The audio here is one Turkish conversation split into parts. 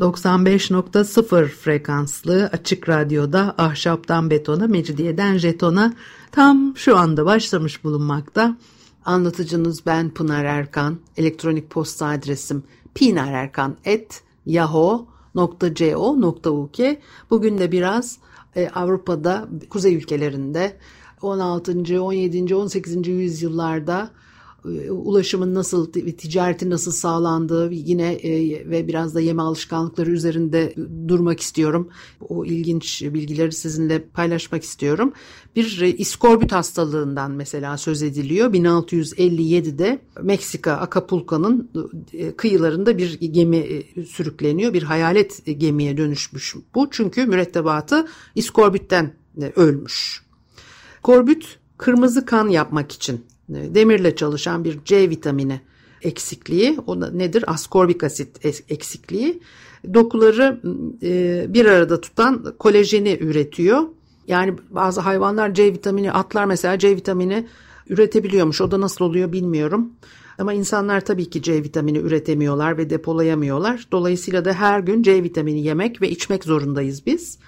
95.0 frekanslı açık radyoda ahşaptan betona, mecidiyeden jetona tam şu anda başlamış bulunmakta. Anlatıcınız ben Pınar Erkan. Elektronik posta adresim pinarerkan.yahoo.co.uk Bugün de biraz e, Avrupa'da, kuzey ülkelerinde 16. 17. 18. yüzyıllarda ulaşımın nasıl, ticaretin nasıl sağlandığı yine e, ve biraz da yeme alışkanlıkları üzerinde durmak istiyorum. O ilginç bilgileri sizinle paylaşmak istiyorum. Bir e, iskorbüt hastalığından mesela söz ediliyor. 1657'de Meksika Acapulco'nun kıyılarında bir gemi sürükleniyor. Bir hayalet gemiye dönüşmüş bu. Çünkü mürettebatı iskorbütten ölmüş. Korbüt kırmızı kan yapmak için demirle çalışan bir C vitamini eksikliği. O nedir? Askorbik asit eksikliği. Dokuları e, bir arada tutan kolajeni üretiyor. Yani bazı hayvanlar C vitamini, atlar mesela C vitamini üretebiliyormuş. O da nasıl oluyor bilmiyorum. Ama insanlar tabii ki C vitamini üretemiyorlar ve depolayamıyorlar. Dolayısıyla da her gün C vitamini yemek ve içmek zorundayız biz.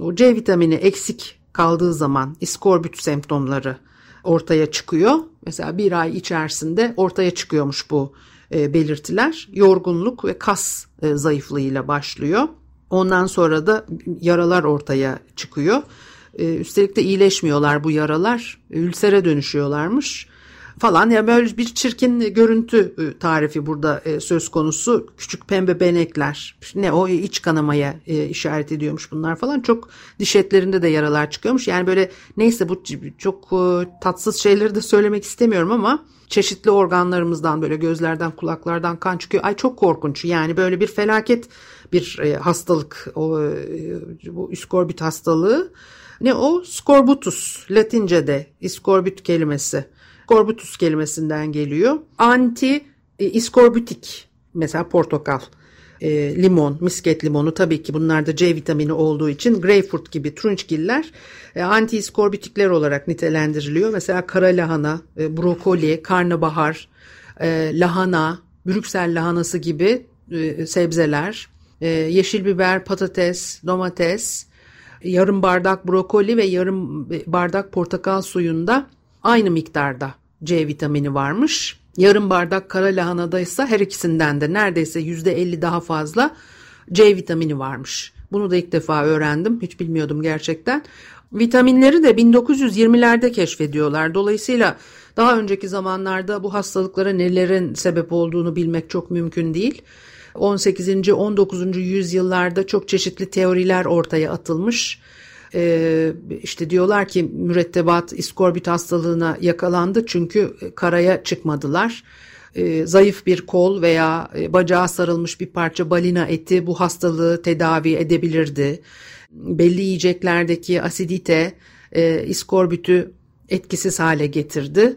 O C vitamini eksik kaldığı zaman iskorbüt semptomları ortaya çıkıyor. Mesela bir ay içerisinde ortaya çıkıyormuş bu e, belirtiler. Yorgunluk ve kas e, zayıflığıyla başlıyor. Ondan sonra da yaralar ortaya çıkıyor. E, üstelik de iyileşmiyorlar bu yaralar. Ülsere dönüşüyorlarmış falan. Ya yani böyle bir çirkin görüntü e, tarifi burada e, söz konusu. Küçük pembe benekler ne o iç kanamaya e, işaret ediyormuş bunlar falan. Çok diş etlerinde de yaralar çıkıyormuş. Yani böyle neyse bu çok tatsız şeyleri de söylemek istemiyorum ama çeşitli organlarımızdan böyle gözlerden kulaklardan kan çıkıyor. Ay çok korkunç. Yani böyle bir felaket bir hastalık. O bu iskorbit hastalığı. Ne o? Scorbutus latince'de iskorbit kelimesi Scorbutus kelimesinden geliyor. Anti e, iskorbutik mesela portakal, e, limon, misket limonu tabii ki bunlarda C vitamini olduğu için greyfurt gibi turunçgiller e, anti iskorbitikler olarak nitelendiriliyor. Mesela kara lahana, e, brokoli, karnabahar, lahana, Brüksel lahanası gibi sebzeler, yeşil biber, patates, domates, yarım bardak brokoli ve yarım bardak portakal suyunda aynı miktarda C vitamini varmış. Yarım bardak kara lahanada ise her ikisinden de neredeyse %50 daha fazla C vitamini varmış. Bunu da ilk defa öğrendim. Hiç bilmiyordum gerçekten. Vitaminleri de 1920'lerde keşfediyorlar. Dolayısıyla daha önceki zamanlarda bu hastalıklara nelerin sebep olduğunu bilmek çok mümkün değil. 18. 19. yüzyıllarda çok çeşitli teoriler ortaya atılmış e, işte diyorlar ki mürettebat iskorbit hastalığına yakalandı çünkü karaya çıkmadılar. E, zayıf bir kol veya e, bacağa sarılmış bir parça balina eti bu hastalığı tedavi edebilirdi. Belli yiyeceklerdeki asidite e, iskorbütü etkisiz hale getirdi.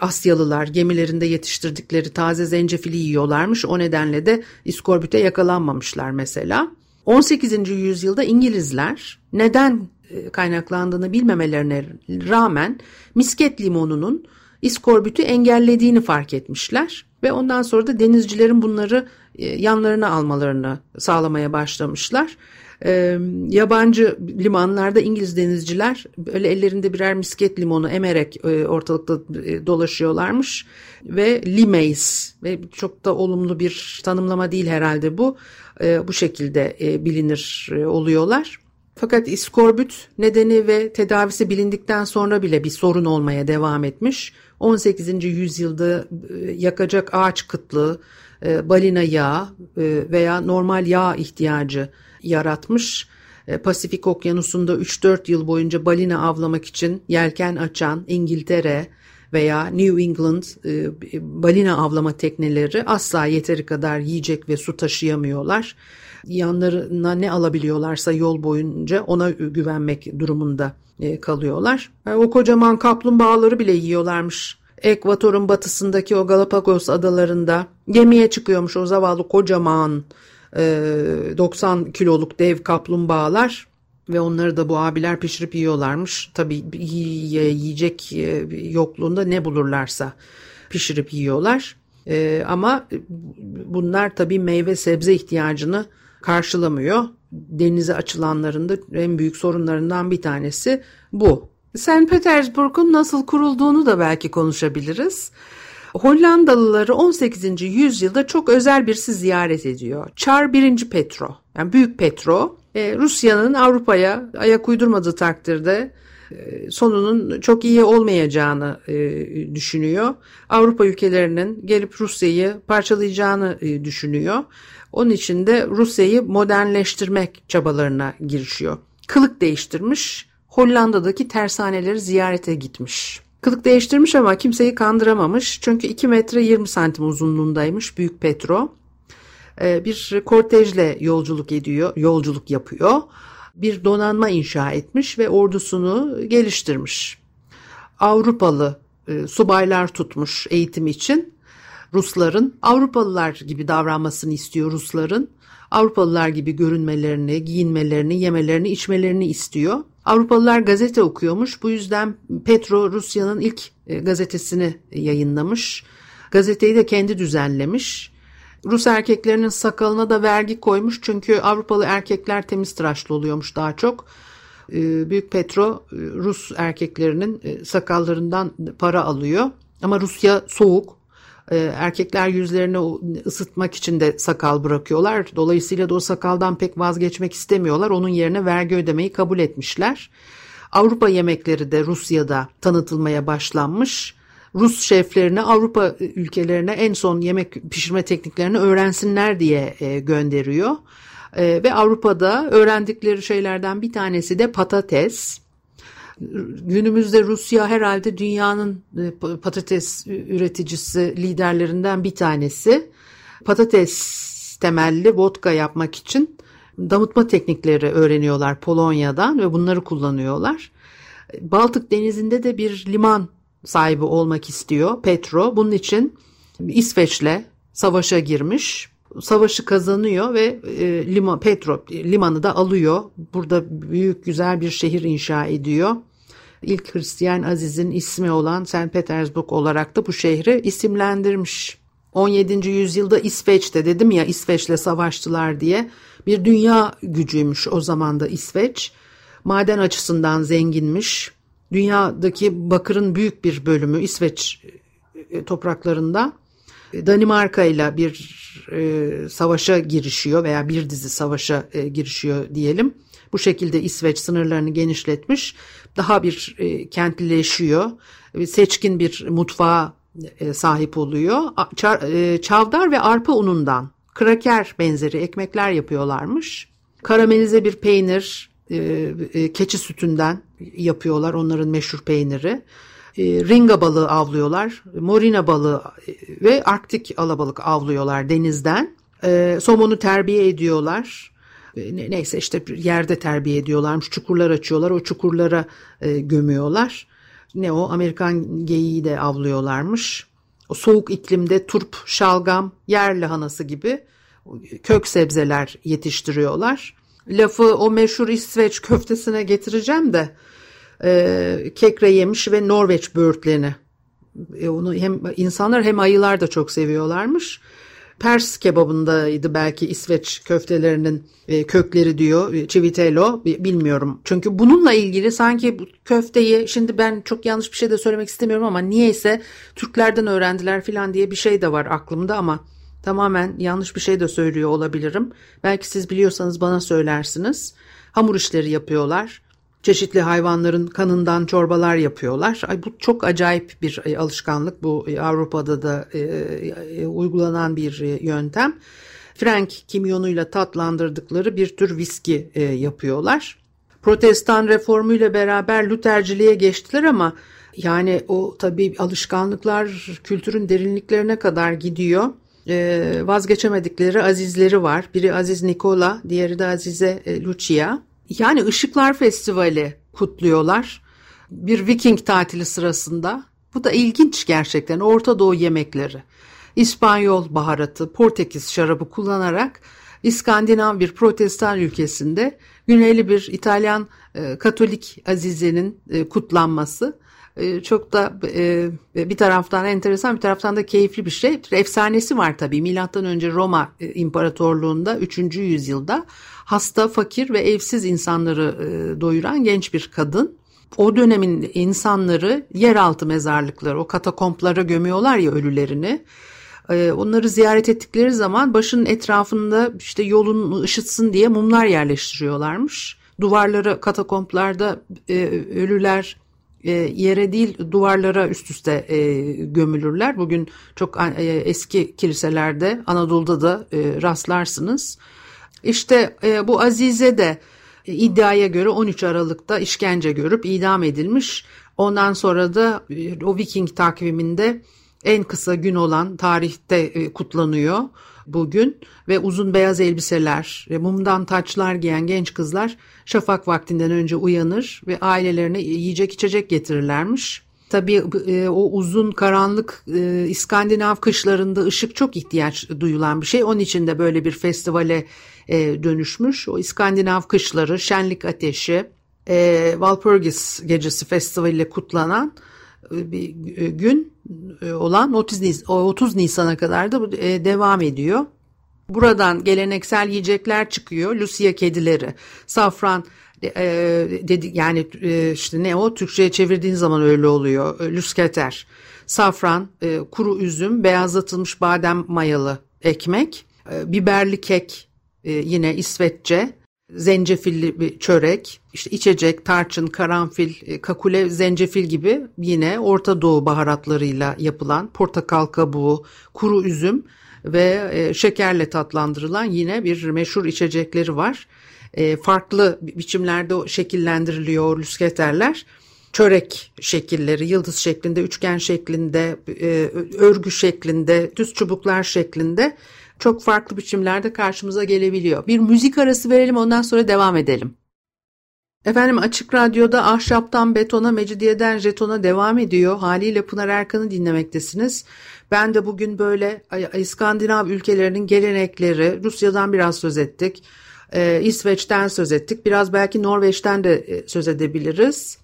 Asyalılar gemilerinde yetiştirdikleri taze zencefili yiyorlarmış. O nedenle de iskorbüte yakalanmamışlar mesela. 18. yüzyılda İngilizler neden e, kaynaklandığını bilmemelerine rağmen misket limonunun iskorbütü engellediğini fark etmişler ve ondan sonra da denizcilerin bunları e, yanlarına almalarını sağlamaya başlamışlar. E, yabancı limanlarda İngiliz denizciler böyle ellerinde birer misket limonu emerek ortalıkta dolaşıyorlarmış ve limeys ve çok da olumlu bir tanımlama değil herhalde bu bu şekilde bilinir oluyorlar. Fakat iskorbüt nedeni ve tedavisi bilindikten sonra bile bir sorun olmaya devam etmiş. 18. yüzyılda e, yakacak ağaç kıtlığı, e, balina yağı e, veya normal yağ ihtiyacı yaratmış. Pasifik Okyanusu'nda 3-4 yıl boyunca balina avlamak için yelken açan İngiltere veya New England balina avlama tekneleri asla yeteri kadar yiyecek ve su taşıyamıyorlar yanlarına ne alabiliyorlarsa yol boyunca ona güvenmek durumunda e, kalıyorlar. Yani o kocaman kaplumbağaları bile yiyorlarmış. Ekvator'un batısındaki o Galapagos adalarında gemiye çıkıyormuş o zavallı kocaman 90 e, kiloluk dev kaplumbağalar ve onları da bu abiler pişirip yiyorlarmış. Tabii yiyecek e, yokluğunda ne bulurlarsa pişirip yiyorlar. Ama bunlar tabii meyve sebze ihtiyacını karşılamıyor. Denize açılanların da en büyük sorunlarından bir tanesi bu. St. Petersburg'un nasıl kurulduğunu da belki konuşabiliriz. Hollandalıları 18. yüzyılda çok özel birisi ziyaret ediyor. Çar 1. Petro, yani Büyük Petro, e, Rusya'nın Avrupa'ya ayak uydurmadığı takdirde e, sonunun çok iyi olmayacağını e, düşünüyor. Avrupa ülkelerinin gelip Rusya'yı parçalayacağını düşünüyor. Onun için de Rusya'yı modernleştirmek çabalarına girişiyor. Kılık değiştirmiş, Hollanda'daki tersaneleri ziyarete gitmiş. Kılık değiştirmiş ama kimseyi kandıramamış. Çünkü 2 metre 20 santim uzunluğundaymış Büyük Petro. Ee, bir kortejle yolculuk ediyor, yolculuk yapıyor. Bir donanma inşa etmiş ve ordusunu geliştirmiş. Avrupalı e, subaylar tutmuş eğitim için Rusların Avrupalılar gibi davranmasını istiyor Rusların. Avrupalılar gibi görünmelerini, giyinmelerini, yemelerini, içmelerini istiyor. Avrupalılar gazete okuyormuş. Bu yüzden Petro Rusya'nın ilk e, gazetesini yayınlamış. Gazeteyi de kendi düzenlemiş. Rus erkeklerinin sakalına da vergi koymuş çünkü Avrupalı erkekler temiz tıraşlı oluyormuş daha çok. E, Büyük Petro e, Rus erkeklerinin sakallarından para alıyor. Ama Rusya soğuk. Ee, erkekler yüzlerini ısıtmak için de sakal bırakıyorlar. Dolayısıyla da o sakaldan pek vazgeçmek istemiyorlar. Onun yerine vergi ödemeyi kabul etmişler. Avrupa yemekleri de Rusya'da tanıtılmaya başlanmış. Rus şeflerini Avrupa ülkelerine en son yemek pişirme tekniklerini öğrensinler diye e, gönderiyor. E, ve Avrupa'da öğrendikleri şeylerden bir tanesi de patates. Günümüzde Rusya herhalde dünyanın e, patates üreticisi liderlerinden bir tanesi. Patates temelli vodka yapmak için damıtma teknikleri öğreniyorlar Polonya'dan ve bunları kullanıyorlar. Baltık Denizi'nde de bir liman sahibi olmak istiyor Petro. Bunun için İsveç'le savaşa girmiş. Savaşı kazanıyor ve e, liman, Petro limanı da alıyor. Burada büyük güzel bir şehir inşa ediyor ilk Hristiyan Aziz'in ismi olan St. Petersburg olarak da bu şehri isimlendirmiş. 17. yüzyılda İsveç'te dedim ya İsveç'le savaştılar diye bir dünya gücüymüş o zaman da İsveç. Maden açısından zenginmiş. Dünyadaki bakırın büyük bir bölümü İsveç e, topraklarında Danimarka ile bir e, savaşa girişiyor veya bir dizi savaşa e, girişiyor diyelim. Bu şekilde İsveç sınırlarını genişletmiş, daha bir e, kentlileşiyor, seçkin bir mutfağa e, sahip oluyor. Çar, e, çavdar ve arpa unundan kraker benzeri ekmekler yapıyorlarmış. Karamelize bir peynir, e, e, keçi sütünden yapıyorlar onların meşhur peyniri. E, ringa balığı avlıyorlar, morina balığı e, ve arktik alabalık avlıyorlar denizden. E, somonu terbiye ediyorlar. E, neyse işte yerde terbiye ediyorlarmış. Çukurlar açıyorlar. O çukurlara e, gömüyorlar. Ne o Amerikan geyiği de avlıyorlarmış. O soğuk iklimde turp, şalgam, yer lahanası gibi kök sebzeler yetiştiriyorlar. Lafı o meşhur İsveç köftesine getireceğim de e, kekre yemiş ve Norveç böğürtlerini. E, onu hem insanlar hem ayılar da çok seviyorlarmış. Pers kebabındaydı belki İsveç köftelerinin e, kökleri diyor e, Civitello bilmiyorum. Çünkü bununla ilgili sanki köfteyi şimdi ben çok yanlış bir şey de söylemek istemiyorum ama niyeyse Türklerden öğrendiler falan diye bir şey de var aklımda ama tamamen yanlış bir şey de söylüyor olabilirim. Belki siz biliyorsanız bana söylersiniz. Hamur işleri yapıyorlar çeşitli hayvanların kanından çorbalar yapıyorlar. Ay, bu çok acayip bir e, alışkanlık. Bu e, Avrupa'da da e, e, uygulanan bir e, yöntem. Frank kimyonuyla tatlandırdıkları bir tür viski e, yapıyorlar. Protestan reformuyla beraber Lutherciliğe geçtiler ama yani o tabii alışkanlıklar kültürün derinliklerine kadar gidiyor. E, vazgeçemedikleri azizleri var. Biri Aziz Nikola, diğeri de Azize e, Lucia. Yani Işıklar Festivali kutluyorlar. Bir Viking tatili sırasında. Bu da ilginç gerçekten. Orta Doğu yemekleri. İspanyol baharatı, Portekiz şarabı kullanarak İskandinav bir protestan ülkesinde güneyli bir İtalyan e, Katolik azizenin e, kutlanması e, çok da e, bir taraftan enteresan bir taraftan da keyifli bir şey. Efsanesi var tabii. Milattan önce Roma e, İmparatorluğu'nda 3. yüzyılda hasta, fakir ve evsiz insanları doyuran genç bir kadın. O dönemin insanları yeraltı mezarlıkları, o katakomplara gömüyorlar ya ölülerini. Onları ziyaret ettikleri zaman başının etrafında işte yolun ışıtsın diye mumlar yerleştiriyorlarmış. Duvarlara katakomplarda ölüler e, yere değil duvarlara üst üste e, gömülürler. Bugün çok e, eski kiliselerde Anadolu'da da e, rastlarsınız. İşte e, bu Azize de e, iddiaya göre 13 Aralık'ta işkence görüp idam edilmiş. Ondan sonra da e, o Viking takviminde en kısa gün olan tarihte e, kutlanıyor bugün ve uzun beyaz elbiseler, mumdan taçlar giyen genç kızlar şafak vaktinden önce uyanır ve ailelerine yiyecek içecek getirirlermiş. Tabii e, o uzun karanlık e, İskandinav kışlarında ışık çok ihtiyaç duyulan bir şey. Onun için de böyle bir festivale e, dönüşmüş. O İskandinav kışları, şenlik ateşi, e, Walpurgis Gecesi Festivali ile kutlanan bir gün olan 30, Nisan'a kadar da devam ediyor. Buradan geleneksel yiyecekler çıkıyor. Lucia kedileri, safran e, dedi yani e, işte ne o Türkçe'ye çevirdiğin zaman öyle oluyor. E, Lusketer, safran, e, kuru üzüm, beyazlatılmış badem mayalı ekmek, e, biberli kek e, yine İsveççe, zencefilli bir çörek, işte içecek, tarçın, karanfil, e, kakule, zencefil gibi yine Orta Doğu baharatlarıyla yapılan portakal kabuğu, kuru üzüm ve e, şekerle tatlandırılan yine bir meşhur içecekleri var. E, farklı biçimlerde şekillendiriliyor lüsketerler. Çörek şekilleri, yıldız şeklinde, üçgen şeklinde, örgü şeklinde, düz çubuklar şeklinde çok farklı biçimlerde karşımıza gelebiliyor. Bir müzik arası verelim ondan sonra devam edelim. Efendim Açık Radyo'da Ahşaptan Betona, Mecidiyeden Jeton'a devam ediyor. Haliyle Pınar Erkan'ı dinlemektesiniz. Ben de bugün böyle İskandinav ülkelerinin gelenekleri, Rusya'dan biraz söz ettik, e, İsveç'ten söz ettik, biraz belki Norveç'ten de e, söz edebiliriz.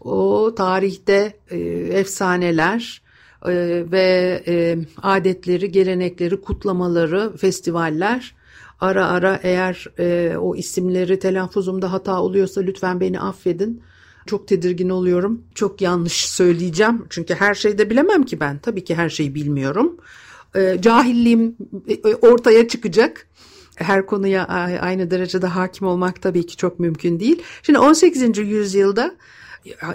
O tarihte e, efsaneler ve adetleri, gelenekleri, kutlamaları, festivaller ara ara eğer o isimleri telaffuzumda hata oluyorsa lütfen beni affedin. Çok tedirgin oluyorum. Çok yanlış söyleyeceğim. Çünkü her şeyi de bilemem ki ben. Tabii ki her şeyi bilmiyorum. E, cahilliğim e, ortaya çıkacak. Her konuya aynı derecede hakim olmak tabii ki çok mümkün değil. Şimdi 18. yüzyılda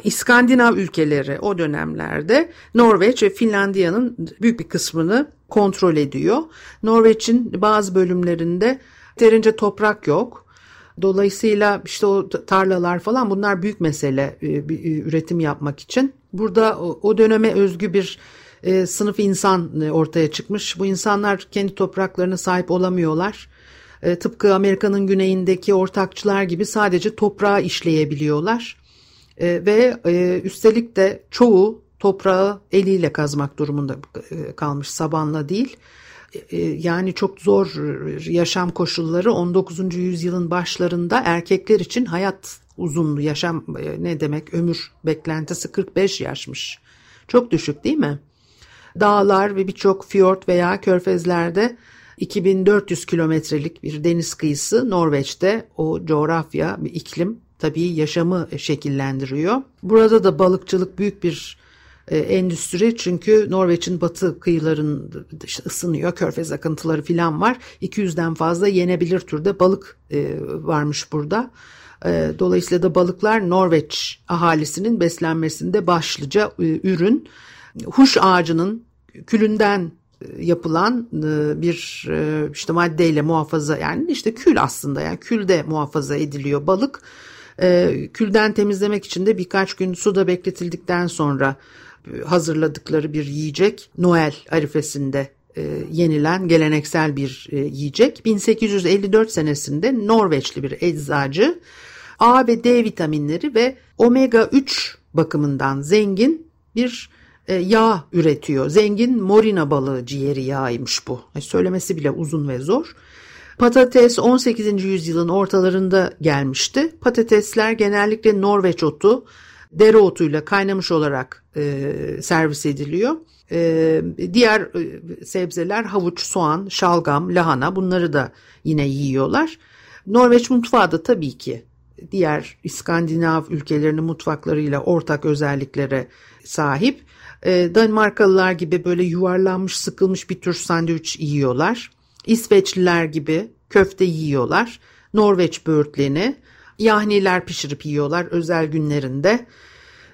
İskandinav ülkeleri o dönemlerde Norveç ve Finlandiya'nın büyük bir kısmını kontrol ediyor. Norveç'in bazı bölümlerinde yeterince toprak yok. Dolayısıyla işte o tarlalar falan bunlar büyük mesele e, e, üretim yapmak için. Burada o döneme özgü bir e, sınıf insan ortaya çıkmış. Bu insanlar kendi topraklarına sahip olamıyorlar. Tıpkı Amerika'nın güneyindeki ortakçılar gibi sadece toprağı işleyebiliyorlar. Ve üstelik de çoğu toprağı eliyle kazmak durumunda kalmış sabanla değil. E, yani çok zor yaşam koşulları 19. yüzyılın başlarında erkekler için hayat uzunluğu yaşam e, ne demek ömür beklentisi 45 yaşmış. Çok düşük değil mi? Dağlar ve birçok fiyort veya körfezlerde 2400 kilometrelik bir deniz kıyısı Norveç'te o coğrafya, iklim tabii yaşamı şekillendiriyor. Burada da balıkçılık büyük bir e, endüstri. Çünkü Norveç'in batı kıyılarında işte ısınıyor körfez akıntıları filan var. 200'den fazla yenebilir türde balık e, varmış burada. E, dolayısıyla da balıklar Norveç ahalisinin beslenmesinde başlıca ürün. Huş ağacının külünden yapılan bir işte maddeyle muhafaza yani işte kül aslında yani külde muhafaza ediliyor balık külden temizlemek için de birkaç gün suda bekletildikten sonra hazırladıkları bir yiyecek Noel arifesinde e, yenilen geleneksel bir e, yiyecek. 1854 senesinde Norveçli bir eczacı A ve D vitaminleri ve omega 3 bakımından zengin bir e, yağ üretiyor. Zengin morina balığı ciğeri yağıymış bu. E, söylemesi bile uzun ve zor. Patates 18. yüzyılın ortalarında gelmişti. Patatesler genellikle Norveç otu, dereotuyla kaynamış olarak e, servis ediliyor. E, diğer e, sebzeler havuç, soğan, şalgam, lahana bunları da yine yiyorlar. Norveç mutfağı da tabii ki diğer İskandinav ülkelerinin mutfaklarıyla ortak özelliklere sahip. E, Danimarkalılar gibi böyle yuvarlanmış sıkılmış bir tür sandviç yiyorlar. İsveçliler gibi köfte yiyorlar. Norveç böğürtleni, yahniler pişirip yiyorlar özel günlerinde.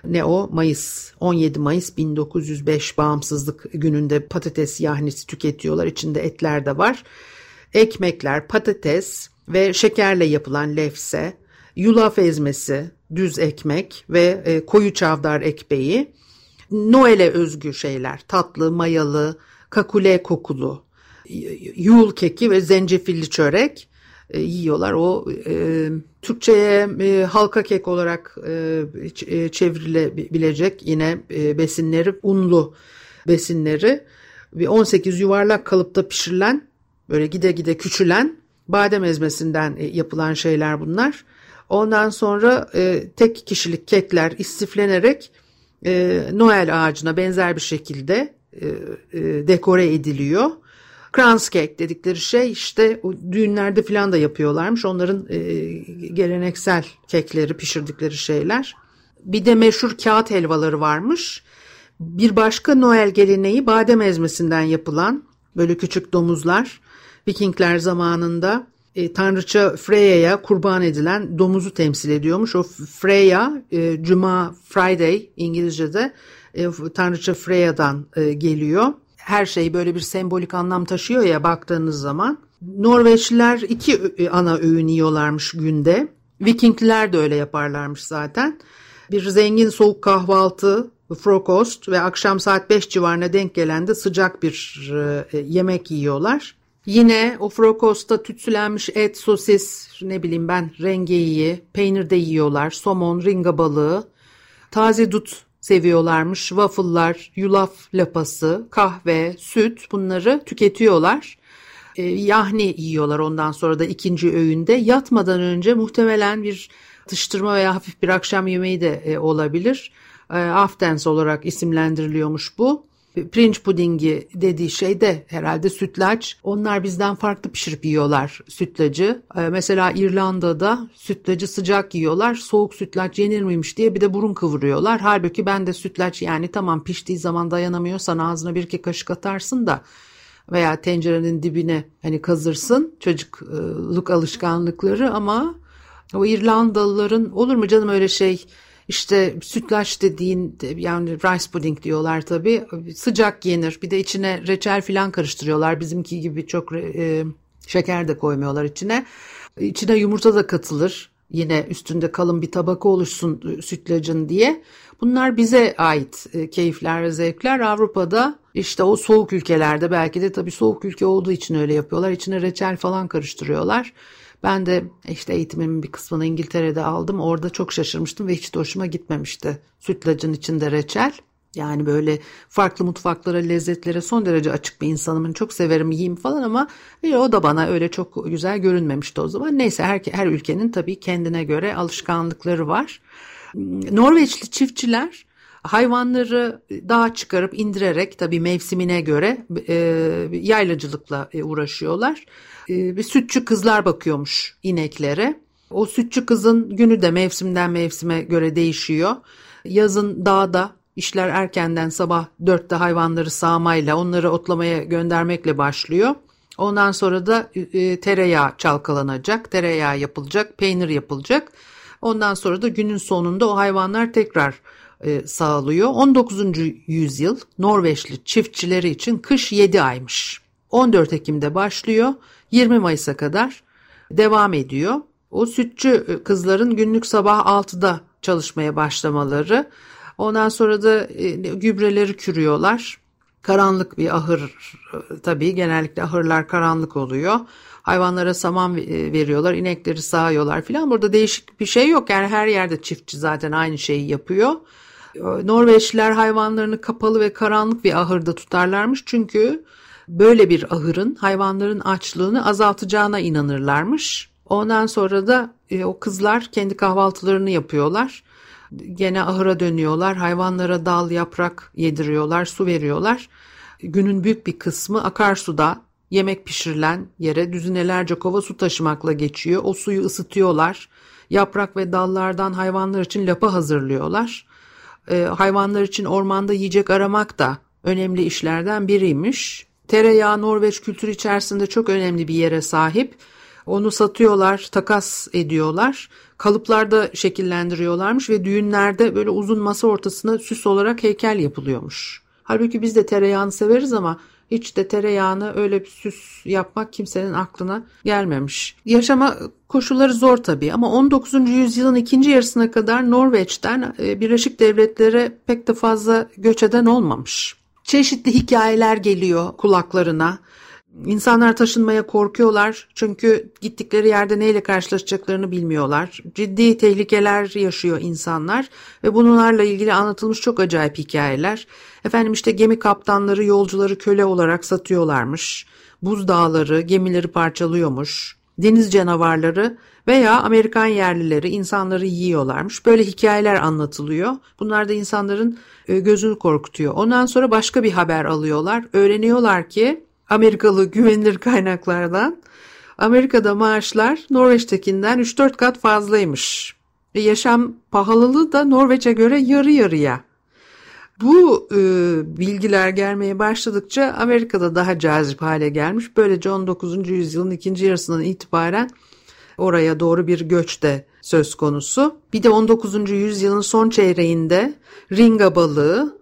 Ne o? Mayıs 17 Mayıs 1905 bağımsızlık gününde patates yahnisi tüketiyorlar. İçinde etler de var. Ekmekler, patates ve şekerle yapılan lefse, yulaf ezmesi, düz ekmek ve e, koyu çavdar ekmeği. Noel'e özgü şeyler, tatlı, mayalı, kakule kokulu, yul keki ve zencefilli çörek e, yiyorlar. O e, Türkçe'ye e, halka kek olarak e, e çevrilebilecek yine e, besinleri unlu besinleri bir 18 yuvarlak kalıpta pişirilen böyle gide gide küçülen badem ezmesinden e, yapılan şeyler bunlar. Ondan sonra e, tek kişilik kekler istiflenerek e, Noel ağacına benzer bir şekilde e, e, dekore ediliyor. Kranz cake dedikleri şey işte düğünlerde falan da yapıyorlarmış. Onların e, geleneksel kekleri, pişirdikleri şeyler. Bir de meşhur kağıt helvaları varmış. Bir başka Noel geleneği badem ezmesinden yapılan böyle küçük domuzlar. Vikingler zamanında e, tanrıça Freya'ya kurban edilen domuzu temsil ediyormuş. O Freya, e, Cuma, Friday İngilizce'de e, tanrıça Freya'dan e, geliyor her şey böyle bir sembolik anlam taşıyor ya baktığınız zaman. Norveçliler iki e, ana öğün yiyorlarmış günde. Vikingler de öyle yaparlarmış zaten. Bir zengin soğuk kahvaltı, frokost ve akşam saat 5 civarına denk gelen de sıcak bir e, yemek yiyorlar. Yine o frokostta tütsülenmiş et, sosis, ne bileyim ben rengeyi, peynir de yiyorlar, somon, ringa balığı, taze dut seviyorlarmış. Waffle'lar, yulaf lapası, kahve, süt bunları tüketiyorlar. E, yahni yiyorlar ondan sonra da ikinci öğünde. Yatmadan önce muhtemelen bir atıştırma veya hafif bir akşam yemeği de e, olabilir. E, aftens olarak isimlendiriliyormuş bu pirinç pudingi dediği şey de herhalde sütlaç. Onlar bizden farklı pişirip yiyorlar sütlacı. Ee, mesela İrlanda'da sütlacı sıcak yiyorlar. Soğuk sütlaç yenir miymiş diye bir de burun kıvırıyorlar. Halbuki ben de sütlaç yani tamam piştiği zaman dayanamıyorsan ağzına bir iki kaşık atarsın da veya tencerenin dibine hani kazırsın çocukluk alışkanlıkları ama o İrlandalıların olur mu canım öyle şey işte sütlaç dediğin yani rice pudding diyorlar tabii sıcak yenir. Bir de içine reçel filan karıştırıyorlar. Bizimki gibi çok e, şeker de koymuyorlar içine. İçine yumurta da katılır. Yine üstünde kalın bir tabaka oluşsun sütlacın diye. Bunlar bize ait e, keyifler ve zevkler. Avrupa'da işte o soğuk ülkelerde belki de tabii soğuk ülke olduğu için öyle yapıyorlar. İçine reçel falan karıştırıyorlar. Ben de işte eğitimimin bir kısmını İngiltere'de aldım. Orada çok şaşırmıştım ve hiç de hoşuma gitmemişti. Sütlacın içinde reçel. Yani böyle farklı mutfaklara, lezzetlere son derece açık bir insanım. Çok severim yiyeyim falan ama o da bana öyle çok güzel görünmemişti o zaman. Neyse her, her ülkenin tabii kendine göre alışkanlıkları var. Norveçli çiftçiler hayvanları dağa çıkarıp indirerek tabii mevsimine göre e, yaylacılıkla e, uğraşıyorlar. E, bir sütçü kızlar bakıyormuş ineklere. O sütçü kızın günü de mevsimden mevsime göre değişiyor. Yazın dağda işler erkenden sabah dörtte hayvanları sağmayla onları otlamaya göndermekle başlıyor. Ondan sonra da e, tereyağı çalkalanacak, tereyağı yapılacak, peynir yapılacak. Ondan sonra da günün sonunda o hayvanlar tekrar e, sağlıyor. 19. yüzyıl Norveçli çiftçileri için kış 7 aymış. 14 Ekim'de başlıyor. 20 Mayıs'a kadar devam ediyor. O sütçü e, kızların günlük sabah 6'da çalışmaya başlamaları. Ondan sonra da e, gübreleri kürüyorlar. Karanlık bir ahır tabii genellikle ahırlar karanlık oluyor. Hayvanlara saman veriyorlar, inekleri sağıyorlar filan. Burada değişik bir şey yok. Yani her yerde çiftçi zaten aynı şeyi yapıyor. Norveçliler hayvanlarını kapalı ve karanlık bir ahırda tutarlarmış. Çünkü böyle bir ahırın hayvanların açlığını azaltacağına inanırlarmış. Ondan sonra da e, o kızlar kendi kahvaltılarını yapıyorlar. Gene ahıra dönüyorlar. Hayvanlara dal, yaprak yediriyorlar, su veriyorlar. Günün büyük bir kısmı akarsuda yemek pişirilen yere düzinelerce kova su taşımakla geçiyor. O suyu ısıtıyorlar. Yaprak ve dallardan hayvanlar için lapa hazırlıyorlar. Ee, hayvanlar için ormanda yiyecek aramak da önemli işlerden biriymiş. Tereyağı Norveç kültürü içerisinde çok önemli bir yere sahip. Onu satıyorlar, takas ediyorlar. Kalıplarda şekillendiriyorlarmış ve düğünlerde böyle uzun masa ortasına süs olarak heykel yapılıyormuş. Halbuki biz de tereyağını severiz ama hiç de tereyağını öyle bir süs yapmak kimsenin aklına gelmemiş. Yaşama koşulları zor tabii ama 19. yüzyılın ikinci yarısına kadar Norveç'ten e, Birleşik Devletlere pek de fazla göç eden olmamış. Çeşitli hikayeler geliyor kulaklarına. İnsanlar taşınmaya korkuyorlar çünkü gittikleri yerde neyle karşılaşacaklarını bilmiyorlar. Ciddi tehlikeler yaşıyor insanlar ve bunlarla ilgili anlatılmış çok acayip hikayeler. Efendim işte gemi kaptanları yolcuları köle olarak satıyorlarmış. Buz dağları gemileri parçalıyormuş. Deniz canavarları veya Amerikan yerlileri insanları yiyorlarmış. Böyle hikayeler anlatılıyor. Bunlar da insanların e, gözünü korkutuyor. Ondan sonra başka bir haber alıyorlar. Öğreniyorlar ki Amerikalı güvenilir kaynaklardan Amerika'da maaşlar Norveç'tekinden 3-4 kat fazlaymış. E yaşam pahalılığı da Norveç'e göre yarı yarıya. Bu e, bilgiler gelmeye başladıkça Amerika'da daha cazip hale gelmiş. Böylece 19. yüzyılın ikinci yarısından itibaren oraya doğru bir göç de söz konusu. Bir de 19. yüzyılın son çeyreğinde ringa balığı,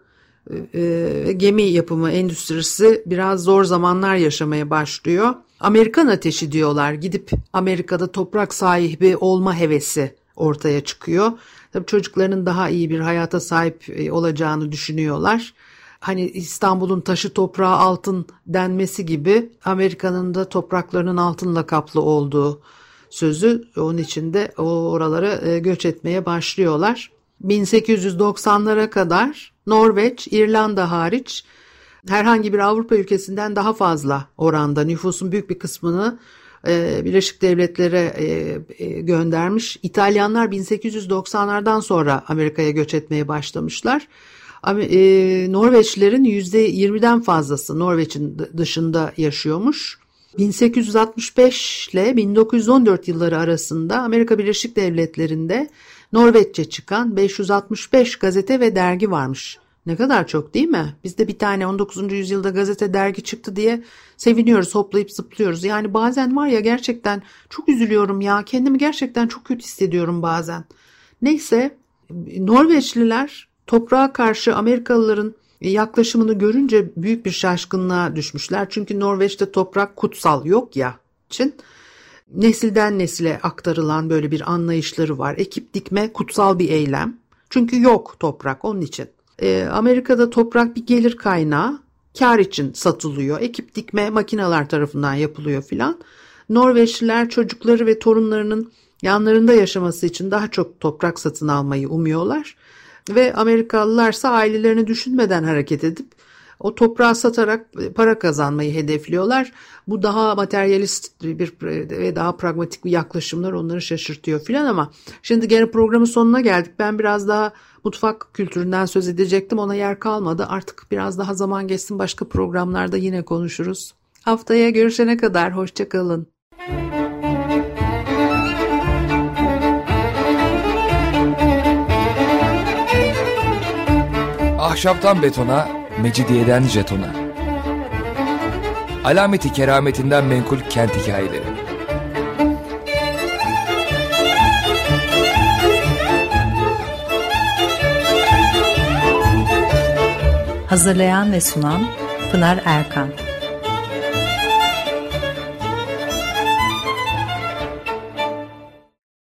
e, gemi yapımı endüstrisi biraz zor zamanlar yaşamaya başlıyor. Amerikan ateşi diyorlar. Gidip Amerika'da toprak sahibi olma hevesi ortaya çıkıyor. Tabii çocuklarının daha iyi bir hayata sahip e, olacağını düşünüyorlar. Hani İstanbul'un taşı toprağı altın denmesi gibi Amerika'nın da topraklarının altınla kaplı olduğu sözü onun için de oralara e, göç etmeye başlıyorlar. 1890'lara kadar Norveç, İrlanda hariç herhangi bir Avrupa ülkesinden daha fazla oranda nüfusun büyük bir kısmını e, Birleşik Devletlere e, e, göndermiş. İtalyanlar 1890'lardan sonra Amerika'ya göç etmeye başlamışlar. Norveçlilerin %20'den fazlası Norveç'in dışında yaşıyormuş. 1865 ile 1914 yılları arasında Amerika Birleşik Devletleri'nde Norveççe çıkan 565 gazete ve dergi varmış. Ne kadar çok değil mi? Bizde bir tane 19. yüzyılda gazete dergi çıktı diye seviniyoruz, hoplayıp zıplıyoruz. Yani bazen var ya gerçekten çok üzülüyorum ya. Kendimi gerçekten çok kötü hissediyorum bazen. Neyse Norveçliler toprağa karşı Amerikalıların yaklaşımını görünce büyük bir şaşkınlığa düşmüşler. Çünkü Norveç'te toprak kutsal yok ya için nesilden nesile aktarılan böyle bir anlayışları var. Ekip dikme kutsal bir eylem. Çünkü yok toprak onun için. E, Amerika'da toprak bir gelir kaynağı kar için satılıyor. Ekip dikme makineler tarafından yapılıyor filan. Norveçliler çocukları ve torunlarının yanlarında yaşaması için daha çok toprak satın almayı umuyorlar. Ve Amerikalılarsa ailelerini düşünmeden hareket edip o toprağı satarak para kazanmayı hedefliyorlar. Bu daha materyalist bir ve daha pragmatik bir yaklaşımlar onları şaşırtıyor filan ama şimdi gene programın sonuna geldik. Ben biraz daha mutfak kültüründen söz edecektim. Ona yer kalmadı. Artık biraz daha zaman geçsin başka programlarda yine konuşuruz. Haftaya görüşene kadar hoşçakalın. Ahşaptan betona, mecidiyeden jetona. Alameti kerametinden menkul kent hikayeleri. Hazırlayan ve sunan Pınar Erkan